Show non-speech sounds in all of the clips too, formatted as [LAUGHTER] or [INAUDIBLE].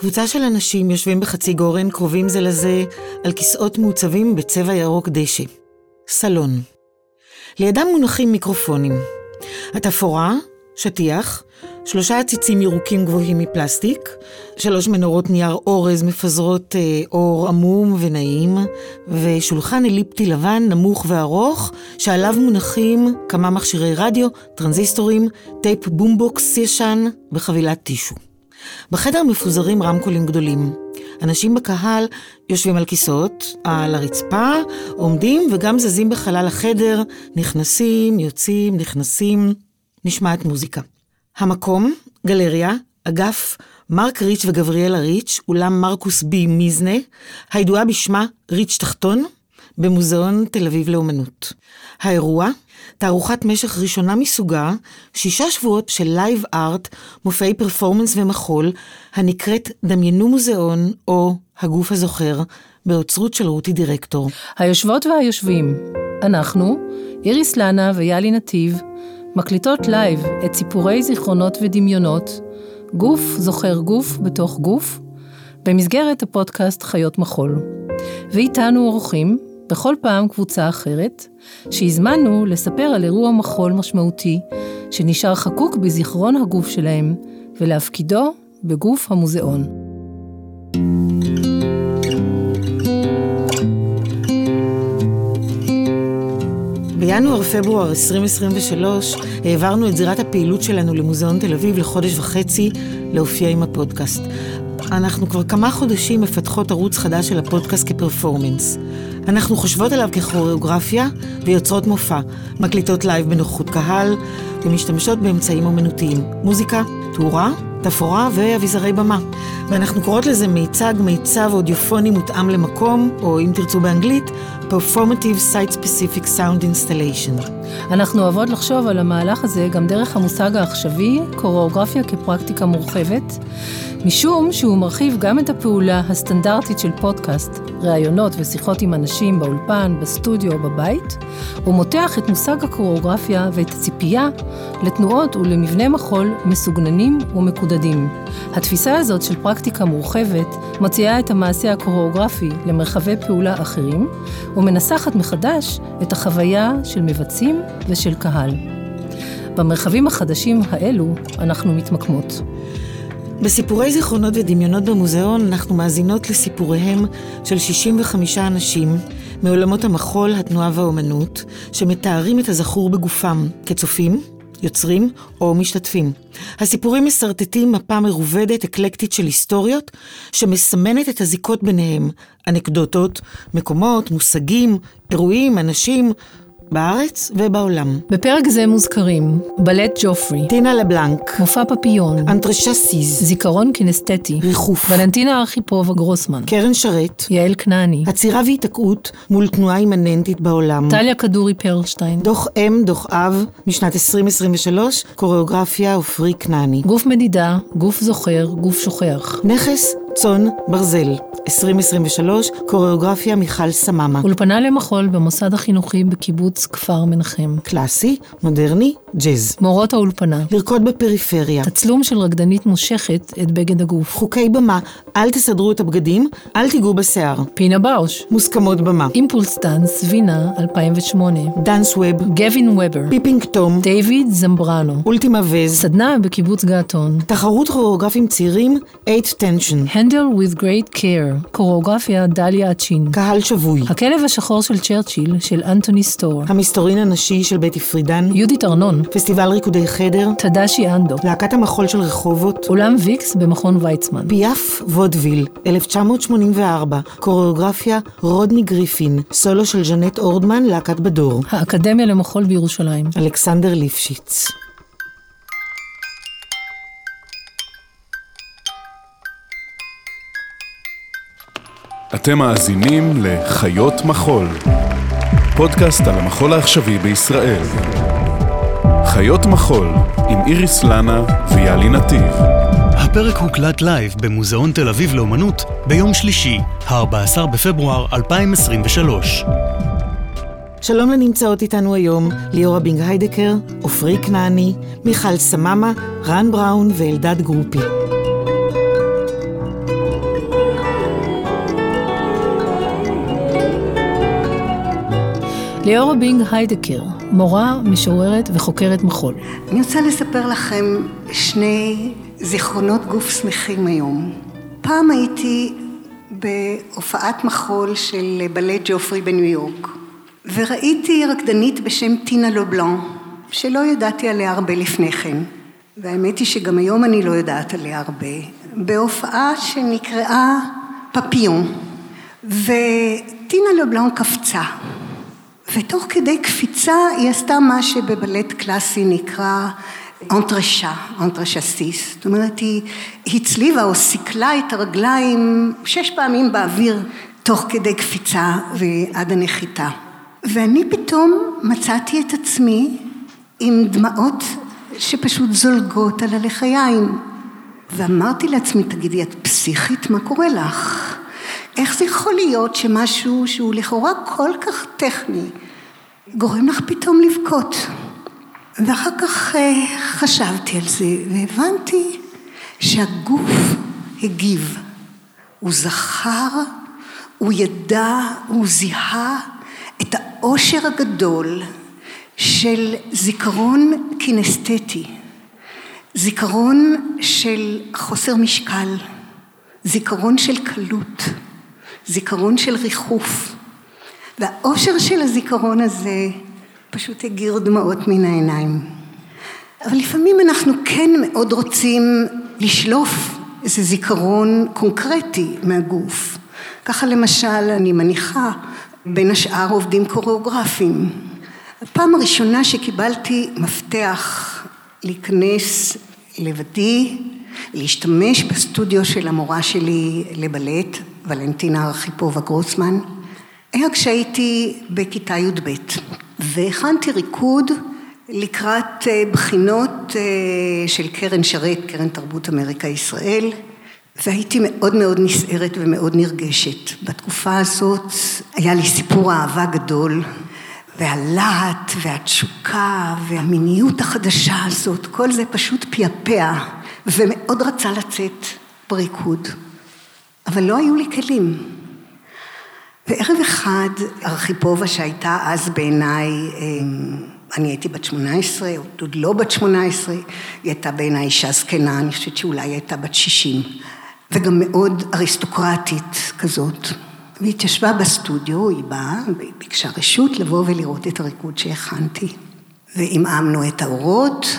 קבוצה של אנשים יושבים בחצי גורן, קרובים זה לזה, על כיסאות מעוצבים בצבע ירוק דשא. סלון. לידם מונחים מיקרופונים. התפאורה, שטיח, שלושה עציצים ירוקים גבוהים מפלסטיק, שלוש מנורות נייר אורז מפזרות אה, אור עמום ונעים, ושולחן אליפטי לבן נמוך וארוך, שעליו מונחים כמה מכשירי רדיו, טרנזיסטורים, טייפ בומבוקס ישן וחבילת טישו. בחדר מפוזרים רמקולים גדולים. אנשים בקהל יושבים על כיסאות, על הרצפה, עומדים וגם זזים בחלל החדר, נכנסים, יוצאים, נכנסים, נשמעת מוזיקה. המקום, גלריה, אגף מרק ריץ' וגבריאלה ריץ', אולם מרקוס בי מיזנה, הידועה בשמה ריץ' תחתון, במוזיאון תל אביב לאומנות. האירוע, תערוכת משך ראשונה מסוגה, שישה שבועות של live art, מופעי פרפורמנס ומחול, הנקראת דמיינו מוזיאון, או הגוף הזוכר, באוצרות של רותי דירקטור. היושבות והיושבים, אנחנו, איריס לנה ויאלי נתיב, מקליטות לייב את סיפורי זיכרונות ודמיונות, גוף זוכר גוף בתוך גוף, במסגרת הפודקאסט חיות מחול. ואיתנו אורחים, בכל פעם קבוצה אחרת, שהזמנו לספר על אירוע מחול משמעותי, שנשאר חקוק בזיכרון הגוף שלהם, ולהפקידו בגוף המוזיאון. בינואר-פברואר 2023 העברנו את זירת הפעילות שלנו למוזיאון תל אביב לחודש וחצי להופיע עם הפודקאסט. אנחנו כבר כמה חודשים מפתחות ערוץ חדש של הפודקאסט כפרפורמנס. אנחנו חושבות עליו ככוריאוגרפיה ויוצרות מופע, מקליטות לייב בנוכחות קהל ומשתמשות באמצעים אומנותיים, מוזיקה, תאורה, תפאורה ואביזרי במה. ואנחנו קוראות לזה מיצג, מיצב אודיופוני מותאם למקום, או אם תרצו באנגלית, Performative Site Specific Sound Installation. אנחנו אוהבות לחשוב על המהלך הזה גם דרך המושג העכשווי, קוריאוגרפיה כפרקטיקה מורחבת, משום שהוא מרחיב גם את הפעולה הסטנדרטית של פודקאסט, ראיונות ושיחות עם אנשים באולפן, בסטודיו או בבית, ומותח את מושג הקוריאוגרפיה ואת הציפייה לתנועות ולמבנה מחול מסוגננים ומקודדים. התפיסה הזאת של פרקטיקה מורחבת מציעה את המעשה הקוריאוגרפי למרחבי פעולה אחרים, ומנסחת מחדש את החוויה של מבצעים ושל קהל. במרחבים החדשים האלו אנחנו מתמקמות. בסיפורי זיכרונות ודמיונות במוזיאון אנחנו מאזינות לסיפוריהם של 65 אנשים מעולמות המחול, התנועה והאומנות, שמתארים את הזכור בגופם כצופים, יוצרים או משתתפים. הסיפורים מסרטטים מפה מרובדת, אקלקטית של היסטוריות, שמסמנת את הזיקות ביניהם, אנקדוטות, מקומות, מושגים, אירועים, אנשים, בארץ ובעולם. בפרק זה מוזכרים בלט ג'ופרי, טינה לבלנק, מופע פפיון, אנטרשה סיז, זיכרון קינסתטי, ריחוף, ולנטינה ארכיפובה גרוסמן, קרן שרת, יעל כנעני, עצירה והיתקעות מול תנועה אימננטית בעולם. טליה כדורי פרלשטיין, דוח אם, דוח אב, משנת 2023, קוריאוגרפיה עופרי כנעני. גוף מדידה, גוף זוכר, גוף שוכח. נכס, צאן, ברזל. 2023, קוריאוגרפיה מיכל סממה. אולפנה למחול במוסד החינוכי בקיבוץ כפר מנחם. קלאסי, מודרני, ג'אז. מורות האולפנה. לרקוד בפריפריה. תצלום של רקדנית מושכת את בגד הגוף. חוקי במה, אל תסדרו את הבגדים, אל תיגעו בשיער. פינה באוש. מוסכמות במה. ImPulse Dance, וינה, 2008. danceWEB. גווין וובר. Peeping Tom. דיוויד זמברנו. Ultima Vez. סדנה בקיבוץ געתון. תחרות כוריאוגרפים צעירים, 8 tension. Handle with great care. קוריאוגרפיה דליה אצ'ין. קהל שבוי. הכלב השחור של צ'רצ'יל של אנטוני סטור. המסתורין הנשי של בטי פרידן. יהודית ארנון. פסטיבל ריקודי חדר. טדשי אנדו. להקת המחול של רחובות. אולם ויקס במכון ויצמן. פיאף וודוויל, 1984, קוריאוגרפיה רודני גריפין, סולו של ז'נט אורדמן, להקת בדור. האקדמיה למחול בירושלים. אלכסנדר ליפשיץ. אתם מאזינים לחיות מחול, פודקאסט על המחול העכשווי בישראל. חיות מחול עם איריס לנה ויאלי נתיב. הפרק הוקלט לייב במוזיאון תל אביב לאומנות ביום שלישי, ה-14 בפברואר 2023. שלום לנמצאות איתנו היום ליאורה בינג היידקר, עופרי כנעני, מיכל סממה, רן בראון ואלדד גרופי. ליאורה בינג היידקר, מורה, משוררת וחוקרת מחול. אני רוצה לספר לכם שני זיכרונות גוף שמחים היום. פעם הייתי בהופעת מחול של בלט ג'ופרי בניו יורק, וראיתי רקדנית בשם טינה לובלן, שלא ידעתי עליה הרבה לפני כן, והאמת היא שגם היום אני לא יודעת עליה הרבה, בהופעה שנקראה פפיון, וטינה לובלן קפצה, ותוך כדי קפיצה היא עשתה מה שבבלט קלאסי נקרא אנטרשה, אנטרשסיס, זאת אומרת היא הצליבה או סיכלה את הרגליים שש פעמים באוויר תוך כדי קפיצה ועד הנחיתה. ואני פתאום מצאתי את עצמי עם דמעות שפשוט זולגות על הלחיים. ואמרתי לעצמי, תגידי, את פסיכית? מה קורה לך? איך זה יכול להיות שמשהו שהוא לכאורה כל כך טכני גורם לך פתאום לבכות? ואחר כך אה, חשבתי על זה והבנתי שהגוף הגיב. הוא זכר, הוא ידע, הוא זיהה את העושר הגדול של זיכרון קינסתטי, זיכרון של חוסר משקל, זיכרון של קלות, זיכרון של ריחוף. והעושר של הזיכרון הזה פשוט הגיר דמעות מן העיניים. אבל לפעמים אנחנו כן מאוד רוצים לשלוף איזה זיכרון קונקרטי מהגוף. ככה למשל, אני מניחה, בין השאר עובדים קוריאוגרפיים. הפעם הראשונה שקיבלתי מפתח להיכנס לבדי, להשתמש בסטודיו של המורה שלי לבלט, ולנטינה ארכיפובה גרוסמן, היה כשהייתי בכיתה י"ב. והכנתי ריקוד לקראת אה, בחינות אה, של קרן שרת, קרן תרבות אמריקה ישראל, והייתי מאוד מאוד נסערת ומאוד נרגשת. בתקופה הזאת היה לי סיפור אהבה גדול, והלהט והתשוקה והמיניות החדשה הזאת, כל זה פשוט פעפע, ומאוד רצה לצאת בריקוד. אבל לא היו לי כלים. וערב אחד ארכיפובה שהייתה אז בעיניי, אמ, אני הייתי בת שמונה עשרה, עוד לא בת שמונה עשרה, היא הייתה בעיניי אישה זקנה, אני חושבת שאולי היא הייתה בת שישים, וגם מאוד אריסטוקרטית כזאת. והיא התיישבה בסטודיו, היא באה, והיא ביקשה רשות לבוא ולראות את הריקוד שהכנתי. ועמעמנו את האורות,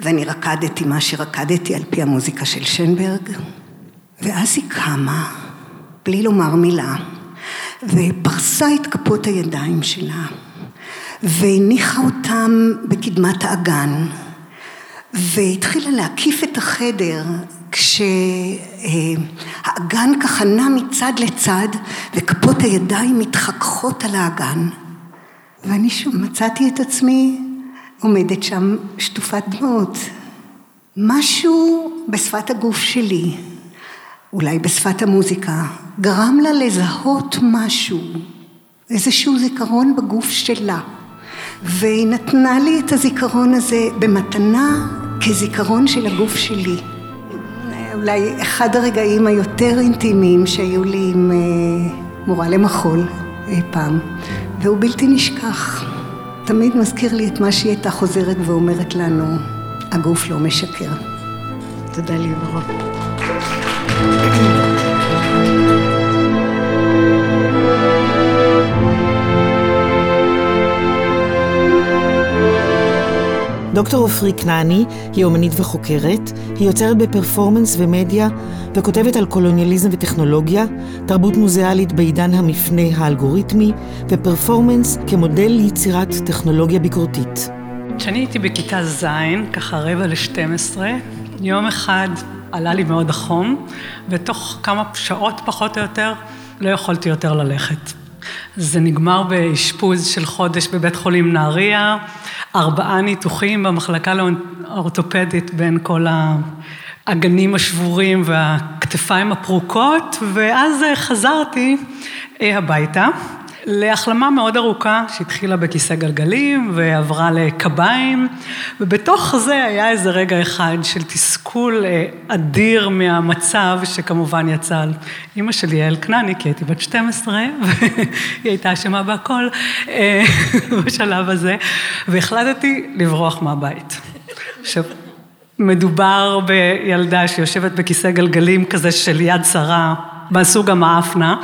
ואני רקדתי מה שרקדתי על פי המוזיקה של שנברג, ואז היא קמה, בלי לומר מילה. ופרסה את כפות הידיים שלה והניחה אותם בקדמת האגן והתחילה להקיף את החדר כשהאגן ככה נע מצד לצד וכפות הידיים מתחככות על האגן ואני שוב מצאתי את עצמי עומדת שם שטופת דמעות משהו בשפת הגוף שלי אולי בשפת המוזיקה, גרם לה לזהות משהו, איזשהו זיכרון בגוף שלה. והיא נתנה לי את הזיכרון הזה במתנה כזיכרון של הגוף שלי. אולי אחד הרגעים היותר אינטימיים שהיו לי עם אה, מורה למחול אי פעם, והוא בלתי נשכח. תמיד מזכיר לי את מה שהיא הייתה חוזרת ואומרת לנו, הגוף לא משקר. תודה ליאורה. דוקטור עופרי כנעני היא אומנית וחוקרת, היא יוצרת בפרפורמנס ומדיה וכותבת על קולוניאליזם וטכנולוגיה, תרבות מוזיאלית בעידן המפנה האלגוריתמי ופרפורמנס כמודל ליצירת טכנולוגיה ביקורתית. כשאני הייתי בכיתה ז', ככה רבע לשתים עשרה, יום אחד עלה לי מאוד החום, ותוך כמה שעות פחות או יותר לא יכולתי יותר ללכת. זה נגמר באשפוז של חודש בבית חולים נהריה, ארבעה ניתוחים במחלקה האורתופדית בין כל האגנים השבורים והכתפיים הפרוקות, ואז חזרתי הביתה. להחלמה מאוד ארוכה שהתחילה בכיסא גלגלים ועברה לקביים ובתוך זה היה איזה רגע אחד של תסכול אה, אדיר מהמצב שכמובן יצא על אימא שלי יעל כנעני כי הייתי בת 12 [LAUGHS] והיא הייתה אשמה בהכל אה, [LAUGHS] בשלב הזה והחלטתי לברוח מהבית. עכשיו מדובר בילדה שיושבת בכיסא גלגלים כזה של יד שרה מהסוג המאפנה,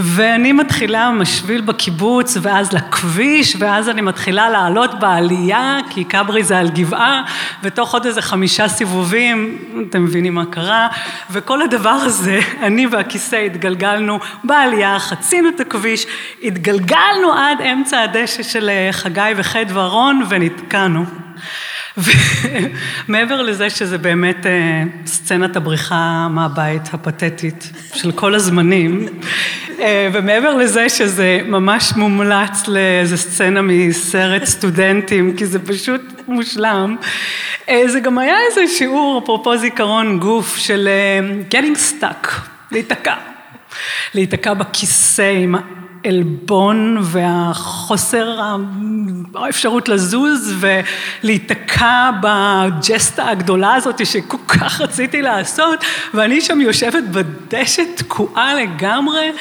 ואני מתחילה משביל בקיבוץ ואז לכביש, ואז אני מתחילה לעלות בעלייה, כי כברי זה על גבעה, ותוך עוד איזה חמישה סיבובים, אתם מבינים מה קרה, וכל הדבר הזה, [LAUGHS] אני והכיסא התגלגלנו בעלייה, חצינו את הכביש, התגלגלנו עד אמצע הדשא של חגי וחדווה רון ונתקענו. [LAUGHS] ומעבר לזה שזה באמת אה, סצנת הבריחה מהבית הפתטית של כל הזמנים, אה, ומעבר לזה שזה ממש מומלץ לאיזה סצנה מסרט סטודנטים, כי זה פשוט מושלם, אה, זה גם היה איזה שיעור, אפרופו זיכרון גוף, של getting stuck, להיתקע. להיתקע בכיסא עם העלבון והחוסר האפשרות לזוז ולהיתקע בג'סטה הגדולה הזאת שכל כך רציתי לעשות ואני שם יושבת בדשא תקועה לגמרי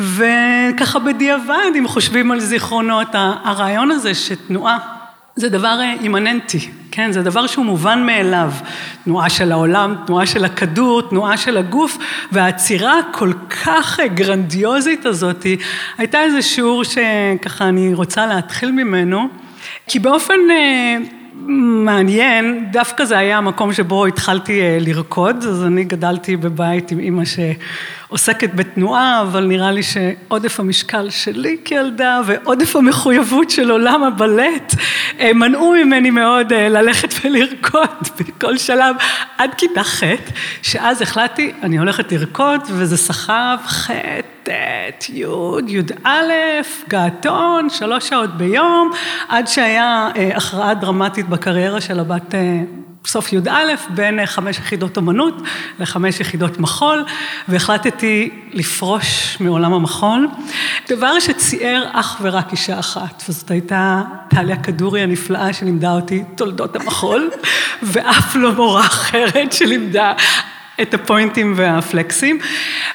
וככה בדיעבד אם חושבים על זיכרונות הרעיון הזה שתנועה זה דבר אימננטי, כן? זה דבר שהוא מובן מאליו. תנועה של העולם, תנועה של הכדור, תנועה של הגוף, והעצירה הכל כך גרנדיוזית הזאת, הייתה איזה שיעור שככה אני רוצה להתחיל ממנו, כי באופן אה, מעניין, דווקא זה היה המקום שבו התחלתי אה, לרקוד, אז אני גדלתי בבית עם אימא שעוסקת בתנועה, אבל נראה לי שעודף המשקל שלי כילדה ועודף המחויבות של עולם הבלט אה, מנעו ממני מאוד אה, ללכת [LAUGHS] ולרקוד בכל שלב עד כיתה ח', שאז החלטתי, אני הולכת לרקוד וזה סחב ח', ט', י', י"א, געתון, שלוש שעות ביום, עד שהיה הכרעה דרמטית בקריירה של הבת סוף י"א בין חמש יחידות אמנות לחמש יחידות מחול והחלטתי לפרוש מעולם המחול, דבר שציער אך ורק אישה אחת וזאת הייתה טליה כדורי הנפלאה שלימדה אותי תולדות המחול ואף לא מורה אחרת שלימדה את הפוינטים והפלקסים,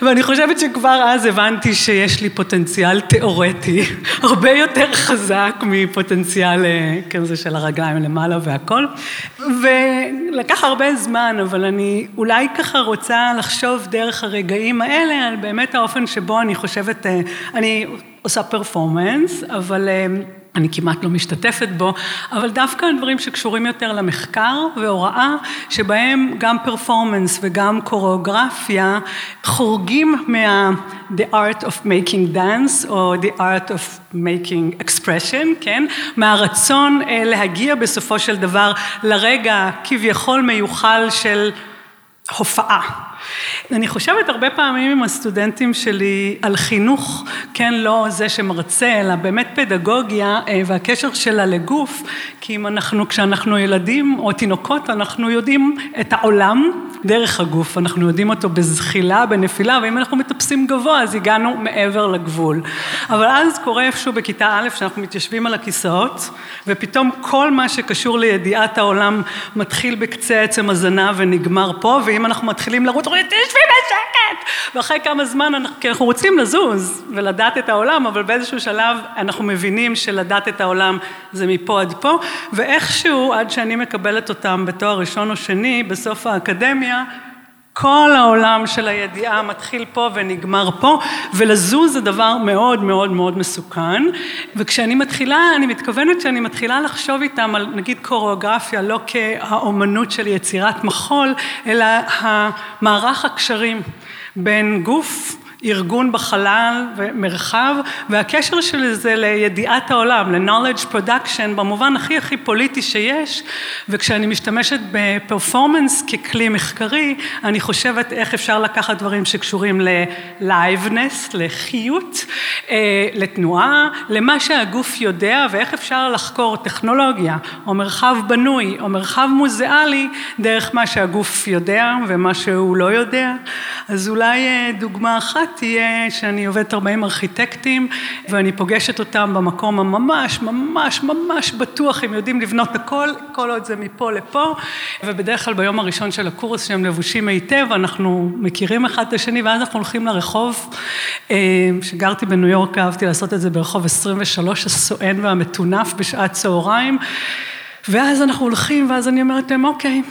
ואני חושבת שכבר אז הבנתי שיש לי פוטנציאל תיאורטי, [LAUGHS] הרבה יותר חזק מפוטנציאל כזה של הרגליים למעלה והכל, ולקח הרבה זמן, אבל אני אולי ככה רוצה לחשוב דרך הרגעים האלה על באמת האופן שבו אני חושבת, אני עושה פרפורמנס, אבל אני כמעט לא משתתפת בו, אבל דווקא הדברים שקשורים יותר למחקר והוראה, שבהם גם פרפורמנס וגם קוריאוגרפיה חורגים מה the art of making dance או the art of making expression, כן? מהרצון להגיע בסופו של דבר לרגע כביכול מיוחל של הופעה. אני חושבת הרבה פעמים עם הסטודנטים שלי על חינוך, כן, לא זה שמרצה, אלא באמת פדגוגיה אה, והקשר שלה לגוף, כי אם אנחנו, כשאנחנו ילדים או תינוקות, אנחנו יודעים את העולם דרך הגוף, אנחנו יודעים אותו בזחילה, בנפילה, ואם אנחנו מטפסים גבוה, אז הגענו מעבר לגבול. אבל אז קורה איפשהו בכיתה א', שאנחנו מתיישבים על הכיסאות, ופתאום כל מה שקשור לידיעת העולם מתחיל בקצה עצם הזנב ונגמר פה, ואם אנחנו מתחילים לרוץ, אומרים, תשבי בשקט! ואחרי כמה זמן, כי אנחנו רוצים לזוז ולדעת את העולם, אבל באיזשהו שלב אנחנו מבינים שלדעת את העולם זה מפה עד פה, ואיכשהו, עד שאני מקבלת אותם בתואר ראשון או שני, בסוף האקדמיה, כל העולם של הידיעה מתחיל פה ונגמר פה, ולזוז זה דבר מאוד מאוד מאוד מסוכן, וכשאני מתחילה, אני מתכוונת שאני מתחילה לחשוב איתם על נגיד קוריאוגרפיה, לא כהאומנות של יצירת מחול, אלא המערך הקשרים בין גוף ארגון בחלל ומרחב, והקשר של זה לידיעת העולם, ל-knowledge production, במובן הכי הכי פוליטי שיש, וכשאני משתמשת בפרפורמנס ככלי מחקרי, אני חושבת איך אפשר לקחת דברים שקשורים ל-liveness, לחיות, אה, לתנועה, למה שהגוף יודע, ואיך אפשר לחקור טכנולוגיה, או מרחב בנוי, או מרחב מוזיאלי, דרך מה שהגוף יודע ומה שהוא לא יודע. אז אולי אה, דוגמה אחת תהיה שאני עובדת הרבה עם ארכיטקטים ואני פוגשת אותם במקום הממש ממש ממש בטוח, הם יודעים לבנות הכל, כל עוד זה מפה לפה, ובדרך כלל ביום הראשון של הקורס שהם לבושים היטב, אנחנו מכירים אחד את השני ואז אנחנו הולכים לרחוב, כשגרתי בניו יורק אהבתי לעשות את זה ברחוב 23 הסואן והמטונף בשעת צהריים. ואז אנחנו הולכים, ואז אני אומרת להם, אוקיי,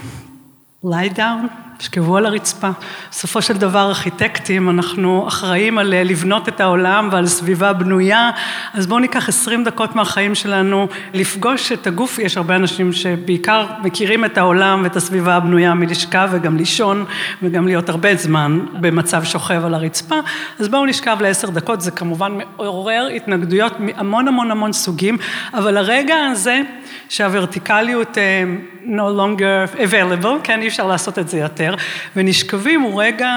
lie down, תשכבו על הרצפה. בסופו של דבר ארכיטקטים, אנחנו אחראים על אה, לבנות את העולם ועל סביבה בנויה, אז בואו ניקח עשרים דקות מהחיים שלנו לפגוש את הגוף, יש הרבה אנשים שבעיקר מכירים את העולם ואת הסביבה הבנויה מלשכב וגם לישון וגם להיות הרבה זמן במצב שוכב על הרצפה, אז בואו נשכב לעשר דקות, זה כמובן מעורר התנגדויות מהמון המון המון סוגים, אבל הרגע הזה שהוורטיקליות אה, no longer available, כן, אי אפשר לעשות את זה יותר, ונשכבים הוא רגע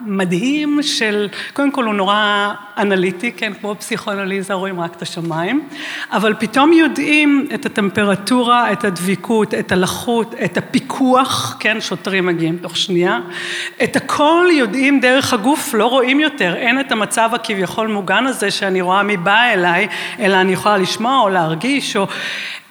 מדהים של, קודם כל הוא נורא אנליטי, כן, כמו פסיכואנליזה רואים רק את השמיים, אבל פתאום יודעים את הטמפרטורה, את הדביקות, את הלחות, את הפיקוח, כן, שוטרים מגיעים תוך שנייה, את הכל יודעים דרך הגוף, לא רואים יותר, אין את המצב הכביכול מוגן הזה שאני רואה מי בא אליי, אלא אני יכולה לשמוע או להרגיש, או,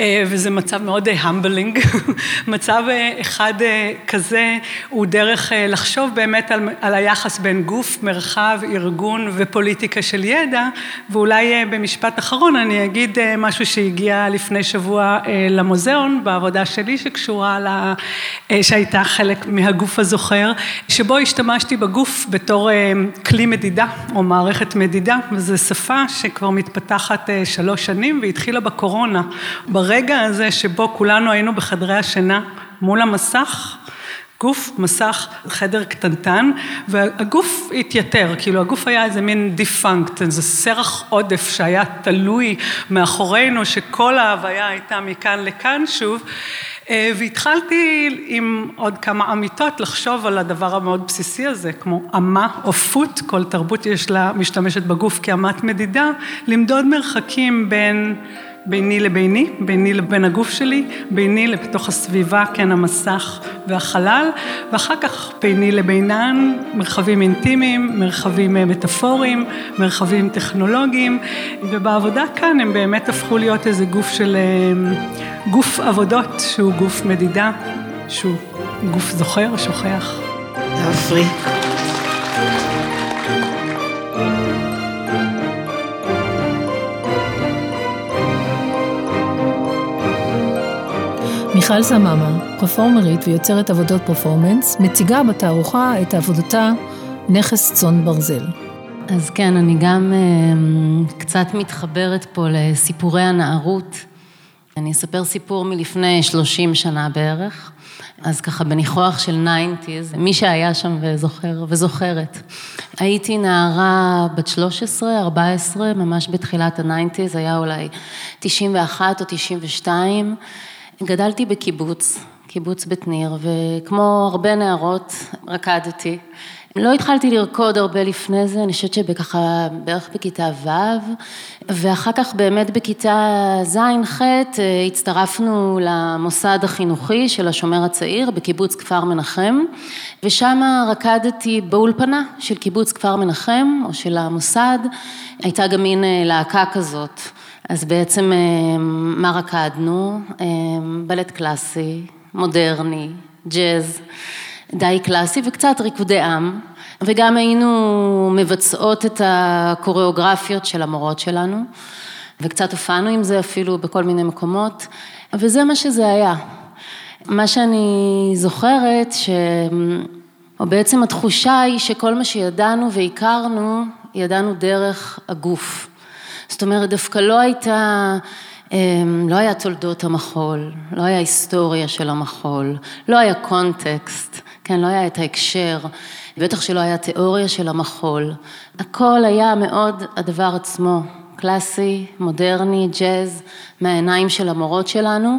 אה, וזה מצב מאוד המבלינג, [LAUGHS] מצב אה, אחד אה, כזה הוא דרך לחשוב באמת על, על היחס בין גוף, מרחב, ארגון ופוליטיקה של ידע, ואולי אה, במשפט אחרון אני אגיד אה, משהו שהגיע לפני שבוע אה, למוזיאון, בעבודה שלי שקשורה, לה, שהייתה חלק מהגוף הזוכר, שבו השתמשתי בגוף בתור כלי מדידה או מערכת מדידה, וזו שפה שכבר מתפתחת שלוש שנים והתחילה בקורונה, ברגע הזה שבו כולנו היינו בחדרי השינה מול המסך, גוף, מסך, חדר קטנטן, והגוף התייתר, כאילו הגוף היה איזה מין דיפנקט, איזה סרח עודף שהיה תלוי מאחורינו, שכל ההוויה הייתה מכאן לכאן שוב, אה, והתחלתי עם עוד כמה אמיתות לחשוב על הדבר המאוד בסיסי הזה, כמו אמה או פוט, כל תרבות יש לה, משתמשת בגוף כאמת מדידה, למדוד מרחקים בין ביני לביני, ביני לבין הגוף שלי, ביני לתוך הסביבה, כן, המסך והחלל, ואחר כך ביני לבינן, מרחבים אינטימיים, מרחבים אה, מטאפוריים, מרחבים טכנולוגיים, ובעבודה כאן הם באמת הפכו להיות איזה גוף של, אה, גוף עבודות שהוא גוף מדידה, שהוא גוף זוכר, שוכח. תעפרי. מיכל סממה, פרפורמרית ויוצרת עבודות פרפורמנס, מציגה בתערוכה את עבודתה נכס צאן ברזל. אז כן, אני גם uh, קצת מתחברת פה לסיפורי הנערות. אני אספר סיפור מלפני 30 שנה בערך, אז ככה בניחוח של 90's, מי שהיה שם וזוכר וזוכרת. הייתי נערה בת 13, 14, ממש בתחילת ה-90's, היה אולי 91 או 92. גדלתי בקיבוץ, קיבוץ בית ניר, וכמו הרבה נערות רקדתי. לא התחלתי לרקוד הרבה לפני זה, אני חושבת שבככה בערך בכיתה ו', ואחר כך באמת בכיתה ז'-ח' הצטרפנו למוסד החינוכי של השומר הצעיר בקיבוץ כפר מנחם, ושם רקדתי באולפנה של קיבוץ כפר מנחם, או של המוסד, הייתה גם מין להקה כזאת. אז בעצם אה, מה רקדנו? אה, בלט קלאסי, מודרני, ג'אז, די קלאסי וקצת ריקודי עם, וגם היינו מבצעות את הקוריאוגרפיות של המורות שלנו, וקצת הופענו עם זה אפילו בכל מיני מקומות, וזה מה שזה היה. מה שאני זוכרת, ש... או בעצם התחושה היא שכל מה שידענו והכרנו, ידענו דרך הגוף. זאת אומרת, דווקא לא הייתה, אמ, לא היה תולדות המחול, לא היה היסטוריה של המחול, לא היה קונטקסט, כן, לא היה את ההקשר, בטח שלא היה תיאוריה של המחול. הכל היה מאוד הדבר עצמו, קלאסי, מודרני, ג'אז, מהעיניים של המורות שלנו,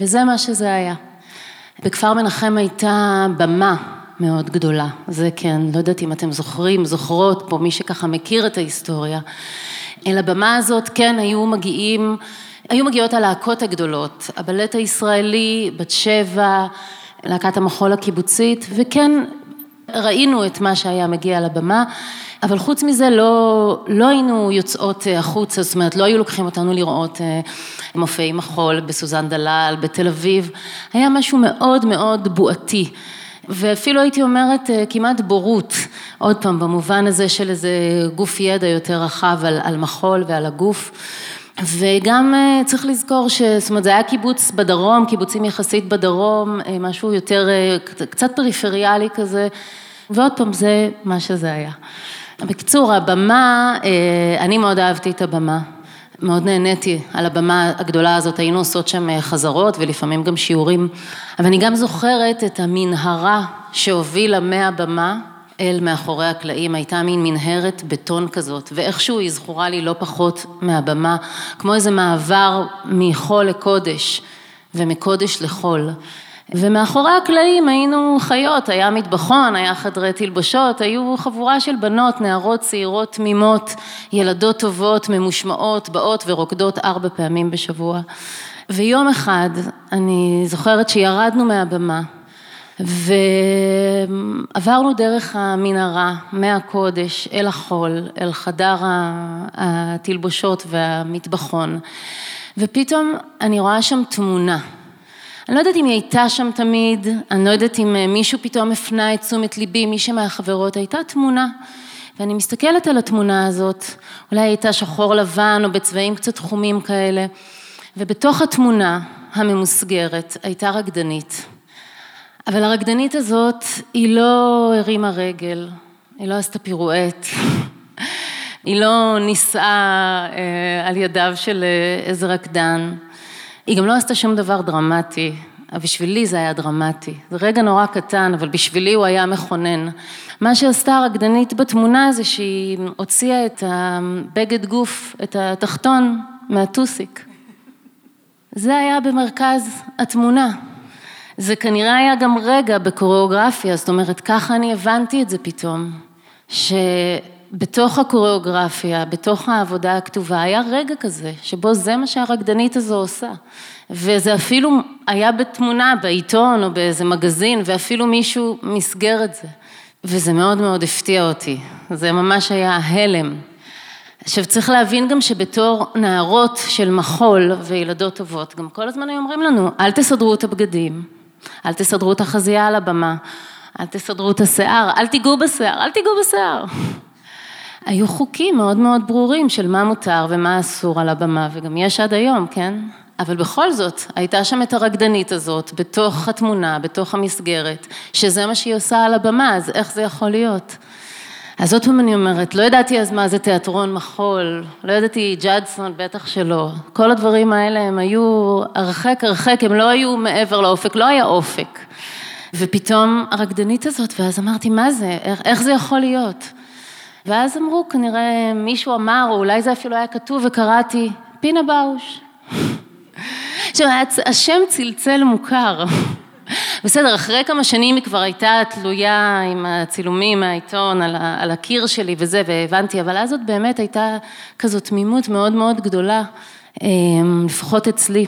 וזה מה שזה היה. בכפר מנחם הייתה במה מאוד גדולה, זה כן, לא יודעת אם אתם זוכרים, זוכרות פה, מי שככה מכיר את ההיסטוריה. אל הבמה הזאת כן היו מגיעים, היו מגיעות הלהקות הגדולות, הבלט הישראלי, בת שבע, להקת המחול הקיבוצית, וכן ראינו את מה שהיה מגיע לבמה, אבל חוץ מזה לא, לא היינו יוצאות אה, החוצה, זאת אומרת לא היו לוקחים אותנו לראות אה, מופעי מחול בסוזן דלל, בתל אביב, היה משהו מאוד מאוד בועתי. ואפילו הייתי אומרת אה, כמעט בורות, עוד פעם, במובן הזה של איזה גוף ידע יותר רחב על, על מחול ועל הגוף. וגם צריך לזכור ש... זאת אומרת, זה היה קיבוץ בדרום, קיבוצים יחסית בדרום, משהו יותר, קצת פריפריאלי כזה, ועוד פעם, זה מה שזה היה. בקיצור, הבמה, אה, אני מאוד אהבתי את הבמה. מאוד נהניתי על הבמה הגדולה הזאת, היינו עושות שם אה, חזרות ולפעמים גם שיעורים, אבל אני גם זוכרת את המנהרה שהובילה מהבמה אל מאחורי הקלעים, הייתה מין מנהרת בטון כזאת, ואיכשהו היא זכורה לי לא פחות מהבמה, כמו איזה מעבר מחול לקודש ומקודש לחול. ומאחורי הקלעים היינו חיות, היה מטבחון, היה חדרי תלבושות, היו חבורה של בנות, נערות צעירות תמימות, ילדות טובות, ממושמעות, באות ורוקדות ארבע פעמים בשבוע. ויום אחד, אני זוכרת שירדנו מהבמה ועברנו דרך המנהרה, מהקודש, אל החול, אל חדר התלבושות והמטבחון, ופתאום אני רואה שם תמונה. אני לא יודעת אם היא הייתה שם תמיד, אני לא יודעת אם אה, מישהו פתאום הפנה את תשומת ליבי, מישהו מהחברות, הייתה תמונה. ואני מסתכלת על התמונה הזאת, אולי הייתה שחור לבן או בצבעים קצת חומים כאלה, ובתוך התמונה הממוסגרת הייתה רקדנית. אבל הרקדנית הזאת, היא לא הרימה רגל, היא לא עשתה פירואט, [LAUGHS] היא לא נישאה אה, על ידיו של אה, איזה רקדן. היא גם לא עשתה שום דבר דרמטי, בשבילי זה היה דרמטי. זה רגע נורא קטן, אבל בשבילי הוא היה מכונן. מה שעשתה הרקדנית בתמונה זה שהיא הוציאה את הבגד גוף, את התחתון, מהטוסיק. זה היה במרכז התמונה. זה כנראה היה גם רגע בקוריאוגרפיה, זאת אומרת, ככה אני הבנתי את זה פתאום. ש... בתוך הקוריאוגרפיה, בתוך העבודה הכתובה, היה רגע כזה, שבו זה מה שהרקדנית הזו עושה. וזה אפילו היה בתמונה, בעיתון או באיזה מגזין, ואפילו מישהו מסגר את זה. וזה מאוד מאוד הפתיע אותי, זה ממש היה הלם. עכשיו צריך להבין גם שבתור נערות של מחול וילדות טובות, גם כל הזמן היו אומרים לנו, אל תסדרו את הבגדים, אל תסדרו את החזייה על הבמה, אל תסדרו את השיער, אל תיגעו בשיער, אל תיגעו בשיער. היו חוקים מאוד מאוד ברורים של מה מותר ומה אסור על הבמה, וגם יש עד היום, כן? אבל בכל זאת, הייתה שם את הרקדנית הזאת, בתוך התמונה, בתוך המסגרת, שזה מה שהיא עושה על הבמה, אז איך זה יכול להיות? אז עוד פעם אני אומרת, לא ידעתי אז מה זה תיאטרון מחול, לא ידעתי ג'אדסון, בטח שלא. כל הדברים האלה הם היו הרחק הרחק, הם לא היו מעבר לאופק, לא היה אופק. ופתאום הרקדנית הזאת, ואז אמרתי, מה זה, איך, איך זה יכול להיות? ואז אמרו, כנראה מישהו אמר, או אולי זה אפילו היה כתוב, וקראתי, פינה באוש. [LAUGHS] עכשיו, השם צלצל מוכר. [LAUGHS] בסדר, אחרי כמה שנים היא כבר הייתה תלויה עם הצילומים מהעיתון על, על הקיר שלי וזה, והבנתי, אבל אז זאת באמת הייתה כזאת תמימות מאוד מאוד גדולה, אמ, לפחות אצלי.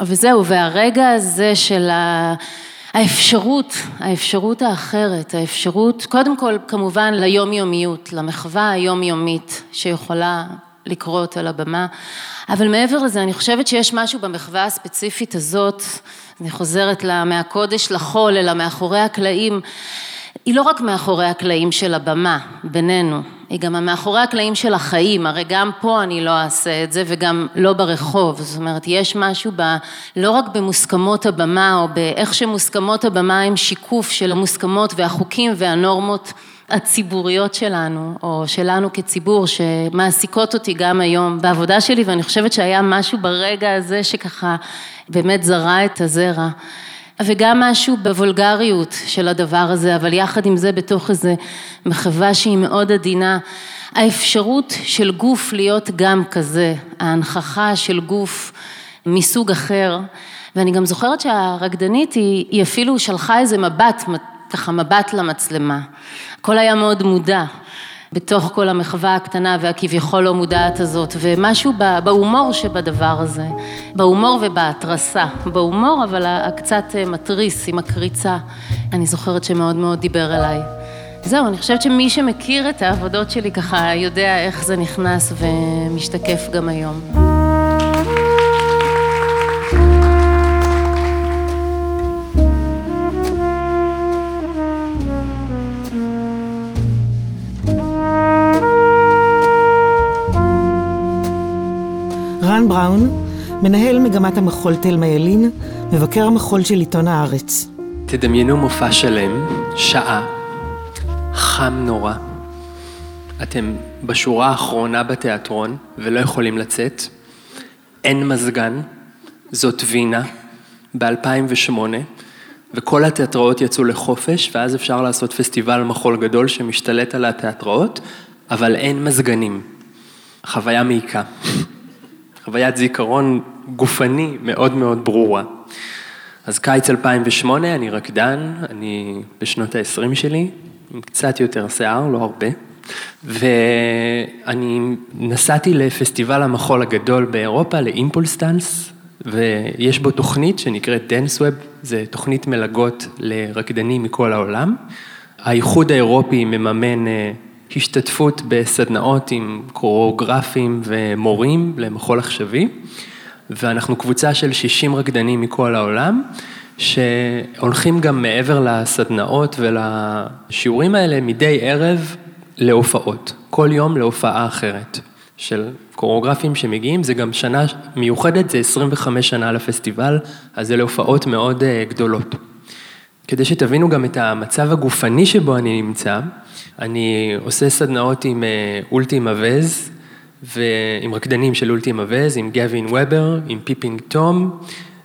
וזהו, והרגע הזה של ה... האפשרות, האפשרות האחרת, האפשרות, קודם כל כמובן ליומיומיות, למחווה היומיומית שיכולה לקרות על הבמה, אבל מעבר לזה אני חושבת שיש משהו במחווה הספציפית הזאת, אני חוזרת לה, מהקודש לחול, אלא מאחורי הקלעים, היא לא רק מאחורי הקלעים של הבמה, בינינו, היא גם מאחורי הקלעים של החיים, הרי גם פה אני לא אעשה את זה וגם לא ברחוב, זאת אומרת יש משהו ב, לא רק במוסכמות הבמה או באיך שמוסכמות הבמה הם שיקוף של המוסכמות והחוקים והנורמות הציבוריות שלנו, או שלנו כציבור, שמעסיקות אותי גם היום בעבודה שלי, ואני חושבת שהיה משהו ברגע הזה שככה באמת זרע את הזרע. וגם משהו בוולגריות של הדבר הזה, אבל יחד עם זה בתוך איזה מחווה שהיא מאוד עדינה. האפשרות של גוף להיות גם כזה, ההנכחה של גוף מסוג אחר, ואני גם זוכרת שהרקדנית היא, היא אפילו שלחה איזה מבט, ככה מבט למצלמה. הכל היה מאוד מודע. בתוך כל המחווה הקטנה והכביכול לא מודעת הזאת, ומשהו בהומור שבדבר הזה, בהומור ובהתרסה, בהומור אבל הקצת מתריס עם הקריצה, אני זוכרת שמאוד מאוד דיבר אליי. זהו, אני חושבת שמי שמכיר את העבודות שלי ככה יודע איך זה נכנס ומשתקף גם היום. רן בראון, מנהל מגמת המחול תלמה ילין, מבקר המחול של עיתון הארץ. תדמיינו מופע שלם, שעה, חם נורא. אתם בשורה האחרונה בתיאטרון ולא יכולים לצאת. אין מזגן, זאת וינה, ב-2008, וכל התיאטראות יצאו לחופש, ואז אפשר לעשות פסטיבל מחול גדול שמשתלט על התיאטראות, אבל אין מזגנים. חוויה מעיקה. חוויית זיכרון גופני מאוד מאוד ברורה. אז קיץ 2008, אני רקדן, אני בשנות ה-20 שלי, עם קצת יותר שיער, לא הרבה, ואני נסעתי לפסטיבל המחול הגדול באירופה, לאימפולס דאנס, ויש בו תוכנית שנקראת דנסווב, זה תוכנית מלגות לרקדנים מכל העולם. האיחוד האירופי מממן אה, השתתפות בסדנאות עם קוריאוגרפים ומורים למחול עכשווי, ואנחנו קבוצה של 60 רקדנים מכל העולם, שהולכים גם מעבר לסדנאות ולשיעורים האלה מדי ערב להופעות, כל יום להופעה אחרת של קוריאוגרפים שמגיעים, זה גם שנה מיוחדת, זה 25 שנה לפסטיבל, אז זה להופעות מאוד אה, גדולות. כדי שתבינו גם את המצב הגופני שבו אני נמצא, אני עושה סדנאות עם אה, Ultima Vez, ועם רקדנים של Ultima Vez, עם גווין וובר, עם Peeping Tom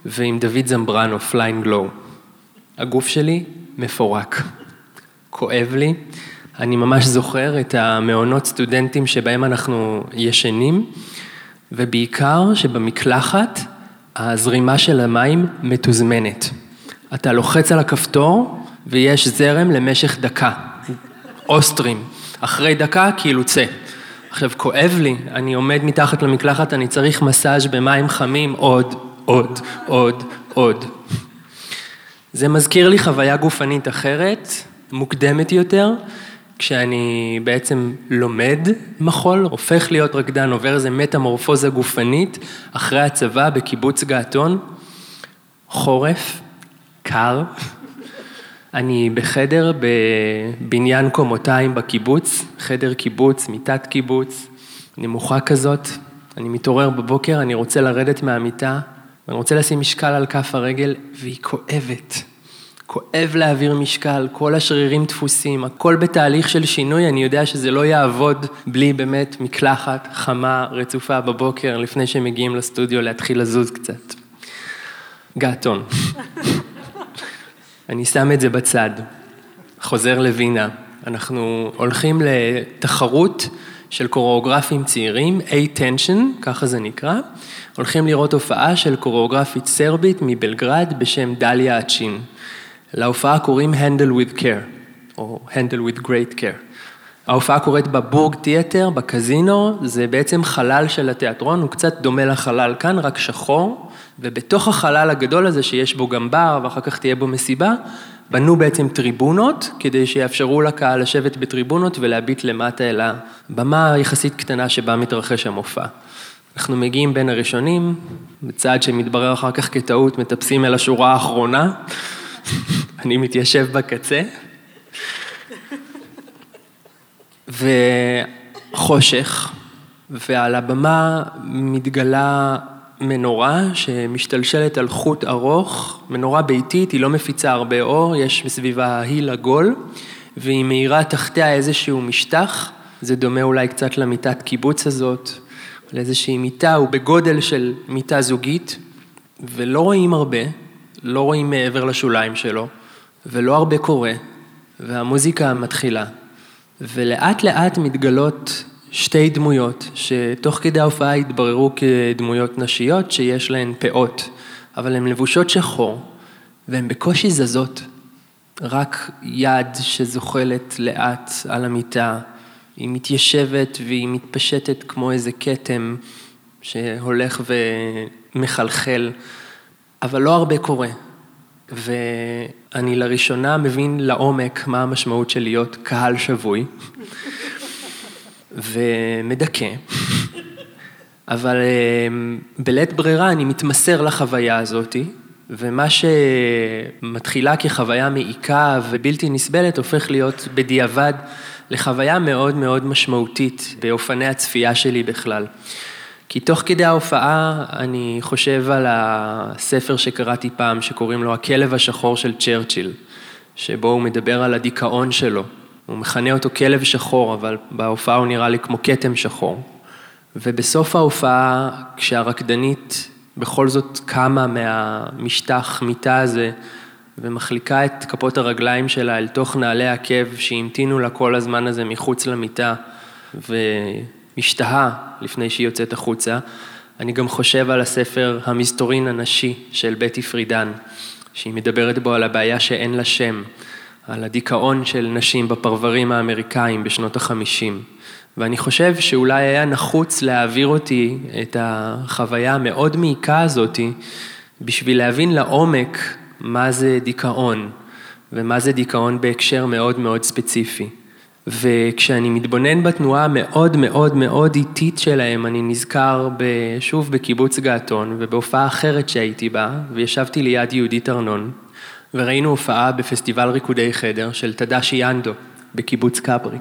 ועם דוד זמברנו, Flying Low. הגוף שלי מפורק, כואב לי, אני ממש זוכר את המעונות סטודנטים שבהם אנחנו ישנים, ובעיקר שבמקלחת הזרימה של המים מתוזמנת. אתה לוחץ על הכפתור ויש זרם למשך דקה. אוסטרים. אחרי דקה, כאילו צא. עכשיו, כואב לי, אני עומד מתחת למקלחת, אני צריך מסאז' במים חמים, עוד, עוד, עוד, עוד. זה מזכיר לי חוויה גופנית אחרת, מוקדמת יותר, כשאני בעצם לומד מחול, הופך להיות רקדן, עובר איזה מטמורפוזה גופנית, אחרי הצבא בקיבוץ געתון, חורף, קר, אני בחדר בבניין קומותיים בקיבוץ, חדר קיבוץ, מיטת קיבוץ, נמוכה כזאת, אני מתעורר בבוקר, אני רוצה לרדת מהמיטה, ואני רוצה לשים משקל על כף הרגל, והיא כואבת. כואב להעביר משקל, כל השרירים דפוסים, הכל בתהליך של שינוי, אני יודע שזה לא יעבוד בלי באמת מקלחת חמה, רצופה בבוקר, לפני שמגיעים לסטודיו להתחיל לזוז קצת. געתון. אני שם את זה בצד, חוזר לווינה. אנחנו הולכים לתחרות של קוריאוגרפים צעירים, A-Tension, ככה זה נקרא. הולכים לראות הופעה של קוריאוגרפית סרבית מבלגרד בשם דליה אצ'ין. להופעה קוראים Handle with Care, או Handle with Great Care. ההופעה קורית בבורג תיאטר, בקזינו, זה בעצם חלל של התיאטרון, הוא קצת דומה לחלל כאן, רק שחור, ובתוך החלל הגדול הזה, שיש בו גם בר, ואחר כך תהיה בו מסיבה, בנו בעצם טריבונות, כדי שיאפשרו לקהל לשבת בטריבונות ולהביט למטה אל הבמה היחסית קטנה שבה מתרחש המופע. אנחנו מגיעים בין הראשונים, בצעד שמתברר אחר כך כטעות, מטפסים אל השורה האחרונה, [LAUGHS] אני מתיישב בקצה. וחושך, ועל הבמה מתגלה מנורה שמשתלשלת על חוט ארוך, מנורה ביתית, היא לא מפיצה הרבה אור, יש מסביבה היל עגול, והיא מאירה תחתיה איזשהו משטח, זה דומה אולי קצת למיטת קיבוץ הזאת, לאיזושהי מיטה, הוא בגודל של מיטה זוגית, ולא רואים הרבה, לא רואים מעבר לשוליים שלו, ולא הרבה קורה, והמוזיקה מתחילה. ולאט לאט מתגלות שתי דמויות, שתוך כדי ההופעה התבררו כדמויות נשיות שיש להן פאות, אבל הן לבושות שחור, והן בקושי זזות, רק יד שזוחלת לאט על המיטה, היא מתיישבת והיא מתפשטת כמו איזה כתם שהולך ומחלחל, אבל לא הרבה קורה. אני לראשונה מבין לעומק מה המשמעות של להיות קהל שבוי ומדכא, אבל אה, בלית ברירה אני מתמסר לחוויה הזאתי, ומה שמתחילה כחוויה מעיקה ובלתי נסבלת הופך להיות בדיעבד לחוויה מאוד מאוד משמעותית באופני הצפייה שלי בכלל. כי תוך כדי ההופעה אני חושב על הספר שקראתי פעם שקוראים לו הכלב השחור של צ'רצ'יל, שבו הוא מדבר על הדיכאון שלו. הוא מכנה אותו כלב שחור, אבל בהופעה הוא נראה לי כמו כתם שחור. ובסוף ההופעה, כשהרקדנית בכל זאת קמה מהמשטח מיטה הזה ומחליקה את כפות הרגליים שלה אל תוך נעלי עקב שהמתינו לה כל הזמן הזה מחוץ למיטה ומשתהה לפני שהיא יוצאת החוצה. אני גם חושב על הספר המסתורין הנשי של בטי פרידן, שהיא מדברת בו על הבעיה שאין לה שם, על הדיכאון של נשים בפרברים האמריקאים בשנות החמישים. ואני חושב שאולי היה נחוץ להעביר אותי את החוויה המאוד מעיקה הזאתי, בשביל להבין לעומק מה זה דיכאון, ומה זה דיכאון בהקשר מאוד מאוד ספציפי. וכשאני מתבונן בתנועה המאוד מאוד מאוד איטית שלהם, אני נזכר שוב בקיבוץ געתון ובהופעה אחרת שהייתי בה, וישבתי ליד יהודית ארנון, וראינו הופעה בפסטיבל ריקודי חדר של תדשי ינדו בקיבוץ כברי.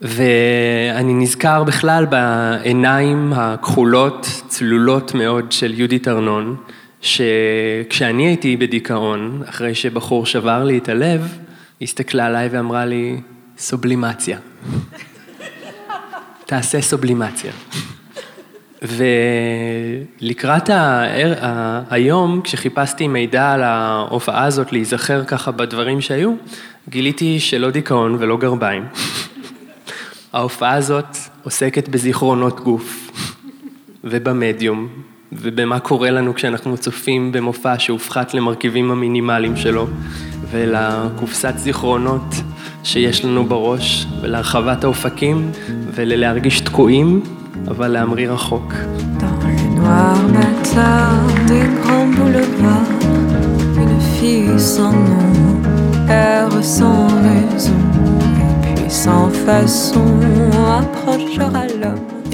ואני נזכר בכלל בעיניים הכחולות, צלולות מאוד של יהודית ארנון, שכשאני הייתי בדיכאון, אחרי שבחור שבר לי את הלב, הסתכלה עליי ואמרה לי, סובלימציה. [LAUGHS] תעשה סובלימציה. ולקראת ה... היום, כשחיפשתי מידע על ההופעה הזאת, להיזכר ככה בדברים שהיו, גיליתי שלא דיכאון ולא גרביים. [LAUGHS] ההופעה הזאת עוסקת בזיכרונות גוף ובמדיום ובמה קורה לנו כשאנחנו צופים במופע שהופחת למרכיבים המינימליים שלו ולקופסת זיכרונות שיש לנו בראש ולהרחבת האופקים וללהרגיש תקועים אבל להמריא רחוק.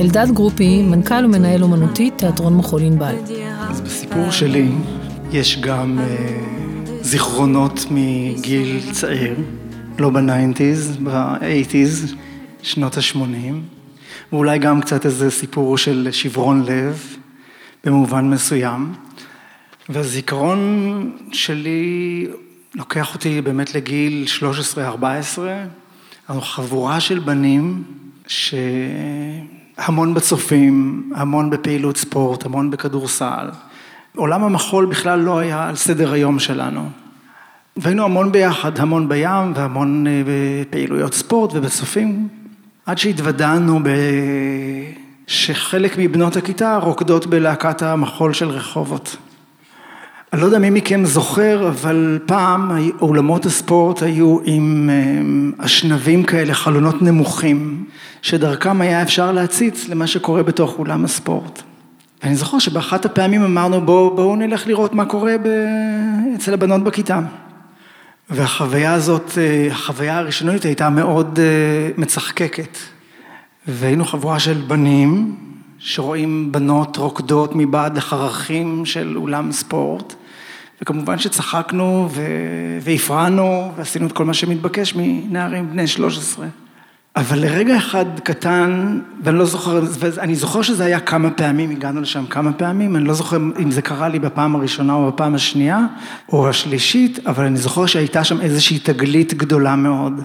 אלדד גרופי, מנכ"ל ומנהל אומנותי, תיאטרון מחול ענבל. אז בסיפור שלי יש גם אה, זיכרונות מגיל צעיר, לא ב nineties, ב eighties, שנות ה-80, ואולי גם קצת איזה סיפור של שברון לב, במובן מסוים. והזיכרון שלי לוקח אותי באמת לגיל 13-14, אנחנו חבורה של בנים שהמון בצופים, המון בפעילות ספורט, המון בכדורסל. עולם המחול בכלל לא היה על סדר היום שלנו. והיינו המון ביחד, המון בים והמון אה, בפעילויות ספורט ובצופים, עד שהתוודענו ב... שחלק מבנות הכיתה רוקדות בלהקת המחול של רחובות. אני לא יודע מי מכם זוכר, אבל פעם אולמות הספורט היו עם אה, אשנבים כאלה, חלונות נמוכים, שדרכם היה אפשר להציץ למה שקורה בתוך אולם הספורט. ואני זוכר שבאחת הפעמים אמרנו בואו בוא נלך לראות מה קורה ב... אצל הבנות בכיתה. והחוויה הזאת, אה, החוויה הראשונית הייתה מאוד אה, מצחקקת. והיינו חבורה של בנים שרואים בנות רוקדות מבעד לחרכים של אולם ספורט. וכמובן שצחקנו והפרענו ועשינו את כל מה שמתבקש מנערים בני 13. אבל לרגע אחד קטן, ואני לא זוכר, ואני זוכר שזה היה כמה פעמים, הגענו לשם כמה פעמים, אני לא זוכר אם זה קרה לי בפעם הראשונה או בפעם השנייה, או השלישית, אבל אני זוכר שהייתה שם איזושהי תגלית גדולה מאוד.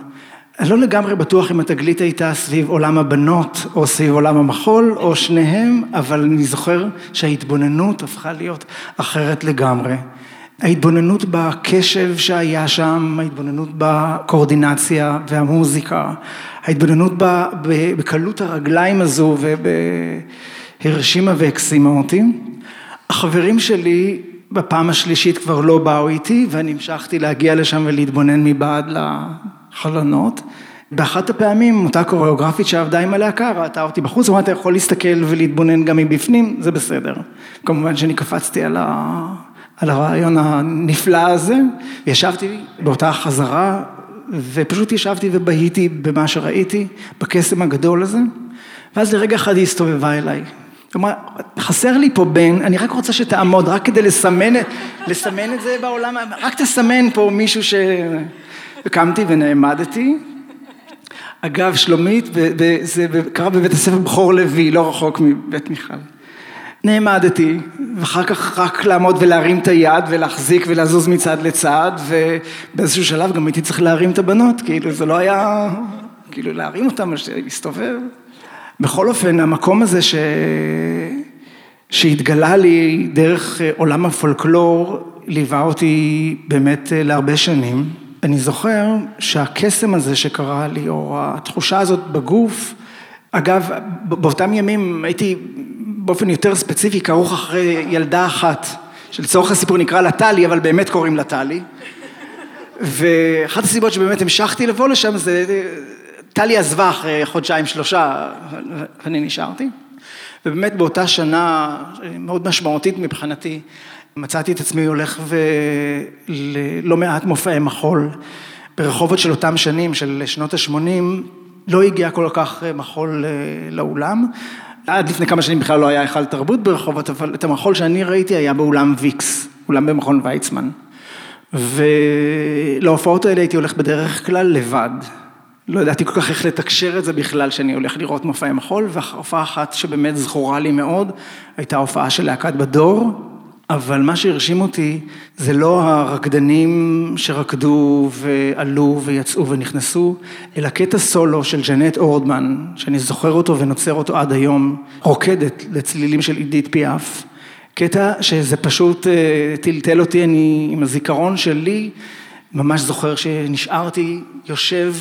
אני לא לגמרי בטוח אם התגלית הייתה סביב עולם הבנות או סביב עולם המחול או שניהם, אבל אני זוכר שההתבוננות הפכה להיות אחרת לגמרי. ההתבוננות בקשב שהיה שם, ההתבוננות בקואורדינציה והמוזיקה, ההתבוננות בקלות הרגליים הזו ובהרשימה והקסימה אותי. החברים שלי בפעם השלישית כבר לא באו איתי ואני המשכתי להגיע לשם ולהתבונן מבעד לחלונות. באחת הפעמים אותה קוריאוגרפית שעבדה עם הלהקה ראתה אותי בחוץ, אמרה אתה יכול להסתכל ולהתבונן גם מבפנים, זה בסדר. כמובן שאני קפצתי על ה... על הרעיון הנפלא הזה, ישבתי באותה חזרה, ופשוט ישבתי ובהיתי במה שראיתי, בקסם הגדול הזה, ואז לרגע אחד היא הסתובבה אליי. כלומר, חסר לי פה בן, אני רק רוצה שתעמוד, רק כדי לסמן, לסמן את זה בעולם, רק תסמן פה מישהו ש... וקמתי ונעמדתי. אגב, שלומית, זה קרה בבית הספר בכור לוי, לא רחוק מבית מיכל. נעמדתי, ואחר כך רק לעמוד ולהרים את היד ולהחזיק ולזוז מצד לצד, ובאיזשהו שלב גם הייתי צריך להרים את הבנות, כאילו זה לא היה, כאילו להרים אותם, להסתובב. בכל אופן, המקום הזה ש... שהתגלה לי דרך עולם הפולקלור, ליווה אותי באמת להרבה שנים. אני זוכר שהקסם הזה שקרה לי, או התחושה הזאת בגוף, אגב, באותם ימים הייתי באופן יותר ספציפי כרוך אחרי ילדה אחת, שלצורך הסיפור נקרא לה טלי, אבל באמת קוראים לה טלי. ואחת הסיבות שבאמת המשכתי לבוא לשם זה, טלי עזבה אחרי חודשיים שלושה, ואני נשארתי. ובאמת באותה שנה מאוד משמעותית מבחינתי, מצאתי את עצמי הולך וללא מעט מופעי מחול ברחובות של אותם שנים, של שנות ה-80, לא הגיע כל כך מחול לאולם. עד לפני כמה שנים בכלל לא היה היכל תרבות ברחובות, אבל את המחול שאני ראיתי היה באולם ויקס, אולם במכון ויצמן. ולהופעות האלה הייתי הולך בדרך כלל לבד. לא ידעתי כל כך איך לתקשר את זה בכלל, שאני הולך לראות מופעי מחול, והופעה אחת שבאמת זכורה לי מאוד, הייתה הופעה של להקת בדור, אבל מה שהרשים אותי זה לא הרקדנים שרקדו ועלו ויצאו ונכנסו, אלא קטע סולו של ג'נט אורדמן, שאני זוכר אותו ונוצר אותו עד היום, רוקדת לצלילים של עידית פיאף. קטע שזה פשוט טלטל אותי, אני עם הזיכרון שלי, ממש זוכר שנשארתי יושב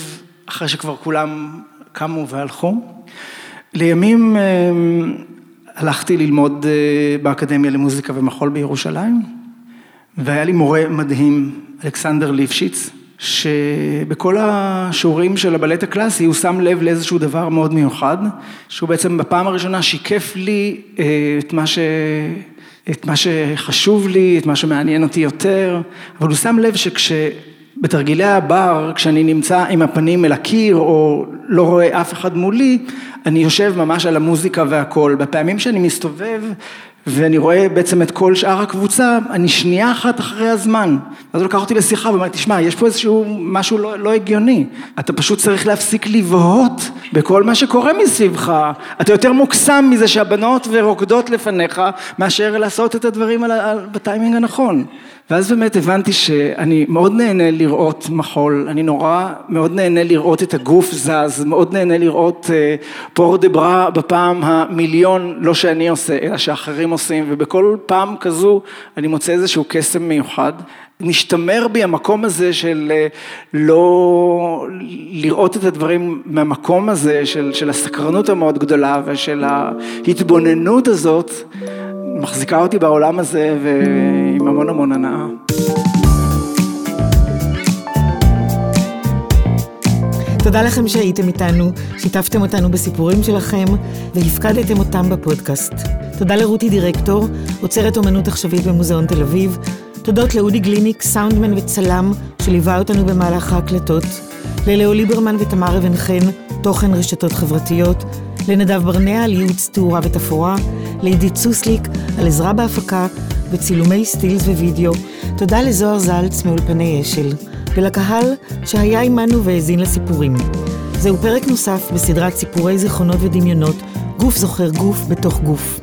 אחרי שכבר כולם קמו והלכו. לימים הלכתי ללמוד באקדמיה למוזיקה ומחול בירושלים, והיה לי מורה מדהים, אלכסנדר ליפשיץ, שבכל השיעורים של הבלט הקלאסי הוא שם לב לאיזשהו דבר מאוד מיוחד, שהוא בעצם בפעם הראשונה שיקף לי את מה ש... את מה שחשוב לי, את מה שמעניין אותי יותר, אבל הוא שם לב שכש... בתרגילי הבר, כשאני נמצא עם הפנים אל הקיר או לא רואה אף אחד מולי, אני יושב ממש על המוזיקה והכל. בפעמים שאני מסתובב ואני רואה בעצם את כל שאר הקבוצה, אני שנייה אחת אחרי הזמן. אז הוא לקח אותי לשיחה ואומר, תשמע, יש פה איזשהו משהו לא, לא הגיוני. אתה פשוט צריך להפסיק לבהות בכל מה שקורה מסביבך. אתה יותר מוקסם מזה שהבנות ורוקדות לפניך, מאשר לעשות את הדברים על, על, בטיימינג הנכון. ואז באמת הבנתי שאני מאוד נהנה לראות מחול, אני נורא מאוד נהנה לראות את הגוף זז, מאוד נהנה לראות פור דה ברה בפעם המיליון, לא שאני עושה, אלא שאחרים עושים, ובכל פעם כזו אני מוצא איזשהו קסם מיוחד. נשתמר בי המקום הזה של לא לראות את הדברים מהמקום הזה, של, של הסקרנות המאוד גדולה ושל ההתבוננות הזאת. מחזיקה אותי בעולם הזה ועם המון המון הנאה. תודה לכם שהייתם איתנו, שיתפתם אותנו בסיפורים שלכם והפקדתם אותם בפודקאסט. תודה לרותי דירקטור, עוצרת אומנות עכשווית במוזיאון תל אביב. תודות לאודי גליניק, סאונדמן וצלם, שליווה אותנו במהלך ההקלטות. ללאו ליברמן ותמר אבן חן, תוכן רשתות חברתיות. לנדב ברנע על ייעוץ תאורה ותפאורה, לעידית סוסליק על עזרה בהפקה וצילומי סטילס ווידאו. תודה לזוהר זלץ מאולפני אשל, ולקהל שהיה עמנו והאזין לסיפורים. זהו פרק נוסף בסדרת סיפורי זיכרונות ודמיונות, גוף זוכר גוף בתוך גוף.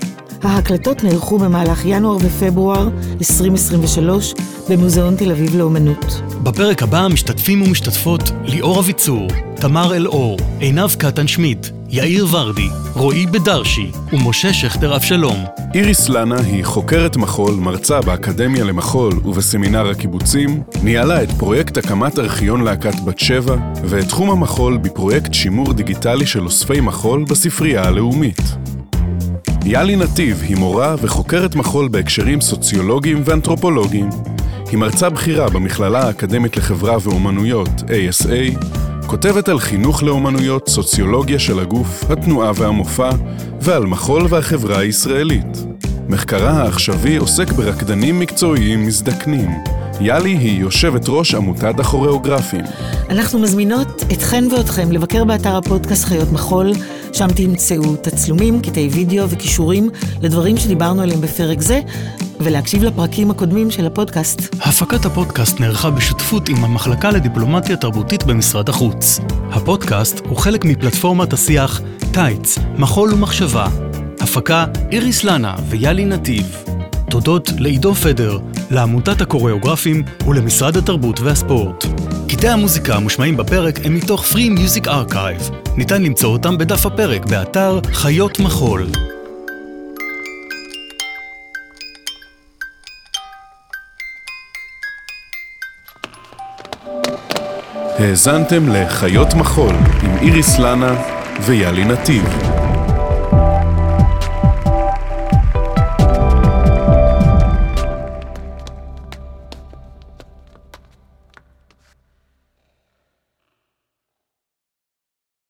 ההקלטות נערכו במהלך ינואר ופברואר 2023 במוזיאון תל אביב לאומנות. בפרק הבא משתתפים ומשתתפות ליאור אביצור, תמר אלאור, עינב קטן שמיט, יאיר ורדי, רועי בדרשי ומשה שכטר אבשלום. איריס לנה היא חוקרת מחול, מרצה באקדמיה למחול ובסמינר הקיבוצים, ניהלה את פרויקט הקמת ארכיון להקת בת שבע ואת תחום המחול בפרויקט שימור דיגיטלי של אוספי מחול בספרייה הלאומית. יאלי נתיב היא מורה וחוקרת מחול בהקשרים סוציולוגיים ואנתרופולוגיים. היא מרצה בכירה במכללה האקדמית לחברה ואומנויות, ASA, כותבת על חינוך לאומנויות, סוציולוגיה של הגוף, התנועה והמופע, ועל מחול והחברה הישראלית. מחקרה העכשווי עוסק ברקדנים מקצועיים מזדקנים. יאלי היא יושבת ראש עמותת הכוריאוגרפים. אנחנו מזמינות אתכן ואתכם לבקר באתר הפודקאסט חיות מחול, שם תמצאו תצלומים, קטעי וידאו וכישורים לדברים שדיברנו עליהם בפרק זה, ולהקשיב לפרקים הקודמים של הפודקאסט. הפקת הפודקאסט נערכה בשותפות עם המחלקה לדיפלומטיה תרבותית במשרד החוץ. הפודקאסט הוא חלק מפלטפורמת השיח טייץ, מחול ומחשבה. הפקה איריס לנה ויאלי נתיב. תודות לעידו פדר, לעמותת הקוריאוגרפים ולמשרד התרבות והספורט. קטעי המוזיקה המושמעים בפרק הם מתוך Free Music Archive. ניתן למצוא אותם בדף הפרק באתר חיות מחול. האזנתם לחיות מחול עם איריס לנה ויאלי נתיב.